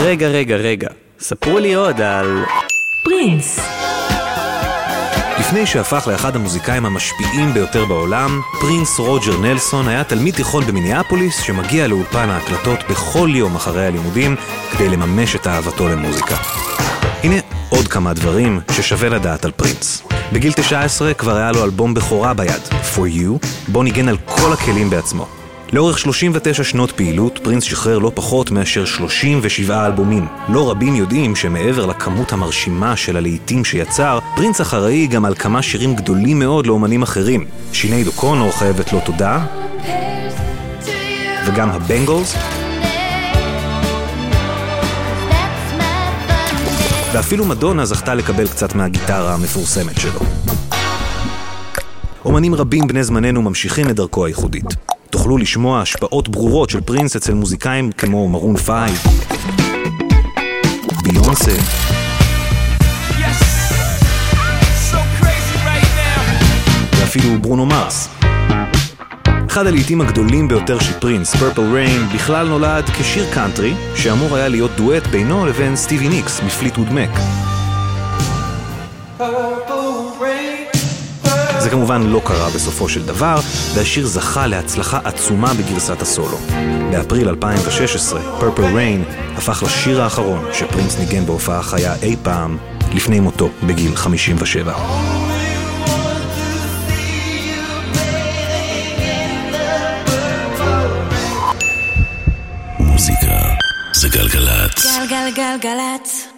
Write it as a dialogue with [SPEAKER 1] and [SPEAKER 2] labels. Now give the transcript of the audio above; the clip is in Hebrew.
[SPEAKER 1] רגע, רגע, רגע. ספרו לי עוד על...
[SPEAKER 2] פרינס.
[SPEAKER 1] לפני שהפך לאחד המוזיקאים המשפיעים ביותר בעולם, פרינס רוג'ר נלסון היה תלמיד תיכון במיניאפוליס שמגיע לאולפן ההקלטות בכל יום אחרי הלימודים כדי לממש את אהבתו למוזיקה. הנה עוד כמה דברים ששווה לדעת על פרינס. בגיל 19 כבר היה לו אלבום בכורה ביד, For You, בו ניגן על כל הכלים בעצמו. לאורך 39 שנות פעילות, פרינס שחרר לא פחות מאשר 37 אלבומים. לא רבים יודעים שמעבר לכמות המרשימה של הלהיטים שיצר, פרינס אחראי גם על כמה שירים גדולים מאוד לאומנים אחרים. שיני דוקונור חייבת לו תודה, וגם הבנגלס, ואפילו מדונה זכתה לקבל קצת מהגיטרה המפורסמת שלו. אומנים רבים בני זמננו ממשיכים את דרכו הייחודית. תוכלו לשמוע השפעות ברורות של פרינס אצל מוזיקאים כמו מרון פייב, ביונסה, ואפילו ברונו מרס. אחד הלהיטים הגדולים ביותר של פרינס, Purple Rain, בכלל נולד כשיר קאנטרי, שאמור היה להיות דואט בינו לבין סטיבי ניקס מפליטווד מק. זה כמובן לא קרה בסופו של דבר, והשיר זכה להצלחה עצומה בגרסת הסולו. באפריל 2016, פרפל ריין הפך לשיר האחרון שפרינס ניגן בהופעה חיה אי פעם, לפני מותו בגיל 57.
[SPEAKER 3] מוזיקה זה גלגלצ.
[SPEAKER 2] גלגלגלגלצ.